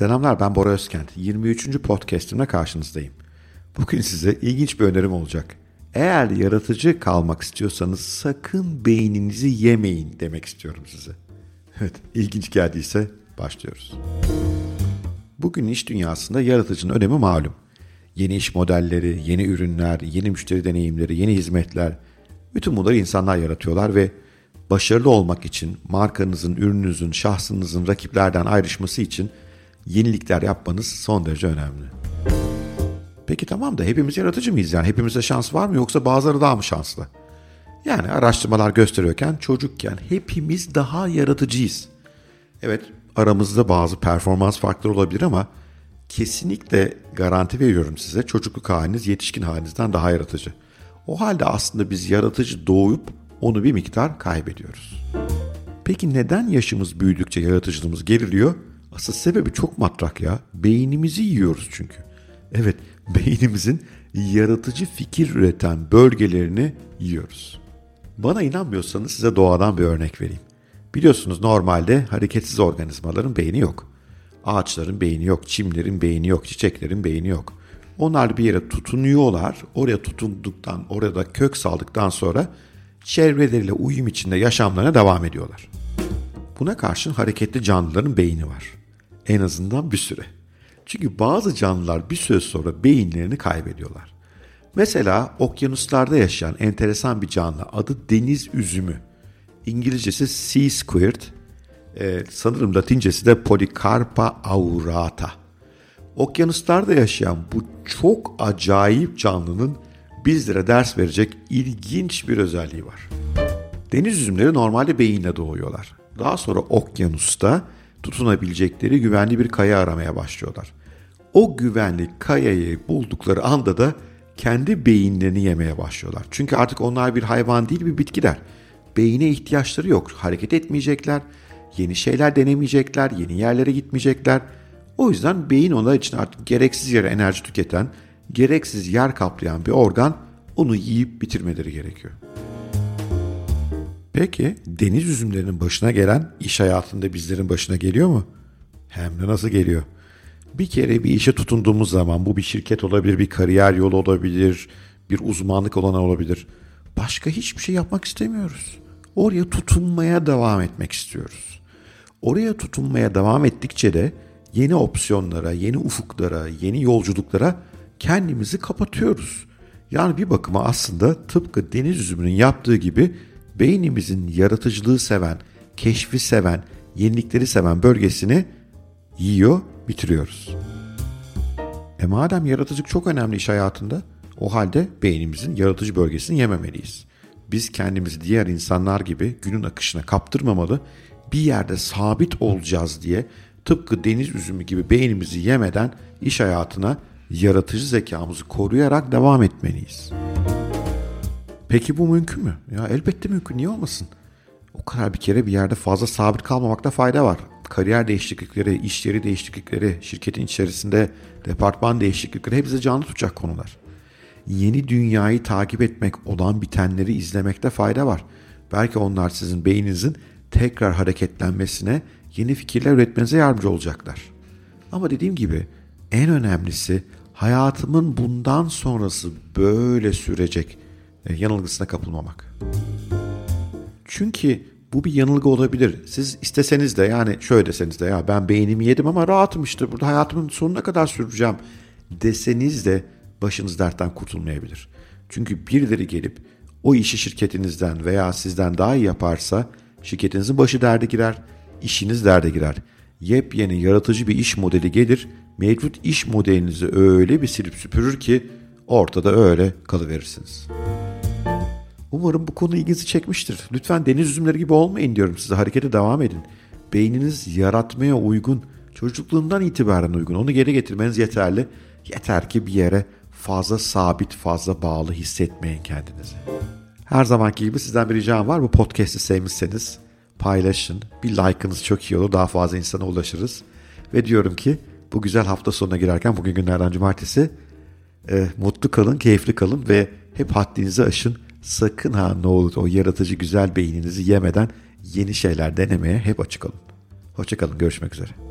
Selamlar ben Bora Özkent. 23. podcast'imle karşınızdayım. Bugün size ilginç bir önerim olacak. Eğer yaratıcı kalmak istiyorsanız sakın beyninizi yemeyin demek istiyorum size. Evet, ilginç geldiyse başlıyoruz. Bugün iş dünyasında yaratıcının önemi malum. Yeni iş modelleri, yeni ürünler, yeni müşteri deneyimleri, yeni hizmetler, bütün bunları insanlar yaratıyorlar ve başarılı olmak için markanızın, ürününüzün, şahsınızın rakiplerden ayrışması için yenilikler yapmanız son derece önemli. Peki tamam da hepimiz yaratıcı mıyız yani? Hepimize şans var mı yoksa bazıları daha mı şanslı? Yani araştırmalar gösteriyorken çocukken hepimiz daha yaratıcıyız. Evet aramızda bazı performans farkları olabilir ama kesinlikle garanti veriyorum size çocukluk haliniz yetişkin halinizden daha yaratıcı. O halde aslında biz yaratıcı doğup onu bir miktar kaybediyoruz. Peki neden yaşımız büyüdükçe yaratıcılığımız geriliyor? Asıl sebebi çok matrak ya. Beynimizi yiyoruz çünkü. Evet, beynimizin yaratıcı fikir üreten bölgelerini yiyoruz. Bana inanmıyorsanız size doğadan bir örnek vereyim. Biliyorsunuz normalde hareketsiz organizmaların beyni yok. Ağaçların beyni yok, çimlerin beyni yok, çiçeklerin beyni yok. Onlar bir yere tutunuyorlar. Oraya tutunduktan, orada kök saldıktan sonra çevreleriyle uyum içinde yaşamlarına devam ediyorlar. Buna karşın hareketli canlıların beyni var. En azından bir süre. Çünkü bazı canlılar bir süre sonra beyinlerini kaybediyorlar. Mesela okyanuslarda yaşayan enteresan bir canlı adı deniz üzümü. İngilizcesi sea squirt, ee, sanırım latincesi de Polycarpa aurata. Okyanuslarda yaşayan bu çok acayip canlının bizlere ders verecek ilginç bir özelliği var. Deniz üzümleri normalde beyinle doğuyorlar. Daha sonra okyanusta tutunabilecekleri güvenli bir kaya aramaya başlıyorlar. O güvenli kayayı buldukları anda da kendi beyinlerini yemeye başlıyorlar. Çünkü artık onlar bir hayvan değil bir bitkiler. Beyine ihtiyaçları yok. Hareket etmeyecekler, yeni şeyler denemeyecekler, yeni yerlere gitmeyecekler. O yüzden beyin onlar için artık gereksiz yere enerji tüketen, gereksiz yer kaplayan bir organ onu yiyip bitirmeleri gerekiyor. Peki deniz üzümlerinin başına gelen iş hayatında bizlerin başına geliyor mu? Hem de nasıl geliyor? Bir kere bir işe tutunduğumuz zaman bu bir şirket olabilir, bir kariyer yolu olabilir, bir uzmanlık alanı olabilir. Başka hiçbir şey yapmak istemiyoruz. Oraya tutunmaya devam etmek istiyoruz. Oraya tutunmaya devam ettikçe de yeni opsiyonlara, yeni ufuklara, yeni yolculuklara kendimizi kapatıyoruz. Yani bir bakıma aslında tıpkı deniz üzümünün yaptığı gibi beynimizin yaratıcılığı seven, keşfi seven, yenilikleri seven bölgesini yiyor, bitiriyoruz. E madem yaratıcılık çok önemli iş hayatında, o halde beynimizin yaratıcı bölgesini yememeliyiz. Biz kendimizi diğer insanlar gibi günün akışına kaptırmamalı, bir yerde sabit olacağız diye tıpkı deniz üzümü gibi beynimizi yemeden iş hayatına yaratıcı zekamızı koruyarak devam etmeliyiz. Peki bu mümkün mü? Ya elbette mümkün. Niye olmasın? O kadar bir kere bir yerde fazla sabit kalmamakta fayda var. Kariyer değişiklikleri, iş yeri değişiklikleri, şirketin içerisinde departman değişiklikleri hepsi canlı tutacak konular. Yeni dünyayı takip etmek, olan bitenleri izlemekte fayda var. Belki onlar sizin beyninizin tekrar hareketlenmesine, yeni fikirler üretmenize yardımcı olacaklar. Ama dediğim gibi en önemlisi hayatımın bundan sonrası böyle sürecek yanılgısına kapılmamak. Çünkü bu bir yanılgı olabilir. Siz isteseniz de yani şöyle deseniz de ya ben beynimi yedim ama rahatım işte burada hayatımın sonuna kadar süreceğim deseniz de başınız dertten kurtulmayabilir. Çünkü birileri gelip o işi şirketinizden veya sizden daha iyi yaparsa şirketinizin başı derde girer, işiniz derde girer. Yepyeni yaratıcı bir iş modeli gelir, mevcut iş modelinizi öyle bir silip süpürür ki ortada öyle kalıverirsiniz. Umarım bu konu ilginizi çekmiştir. Lütfen deniz üzümleri gibi olmayın diyorum size. Harekete devam edin. Beyniniz yaratmaya uygun. Çocukluğundan itibaren uygun. Onu geri getirmeniz yeterli. Yeter ki bir yere fazla sabit, fazla bağlı hissetmeyin kendinizi. Her zamanki gibi sizden bir ricam var. Bu podcast'i sevmişseniz paylaşın. Bir like'ınız çok iyi olur. Daha fazla insana ulaşırız. Ve diyorum ki bu güzel hafta sonuna girerken bugün günlerden cumartesi e, mutlu kalın, keyifli kalın ve hep haddinizi aşın. Sakın ha ne olur o yaratıcı güzel beyninizi yemeden yeni şeyler denemeye hep açık olun. Hoşçakalın, görüşmek üzere.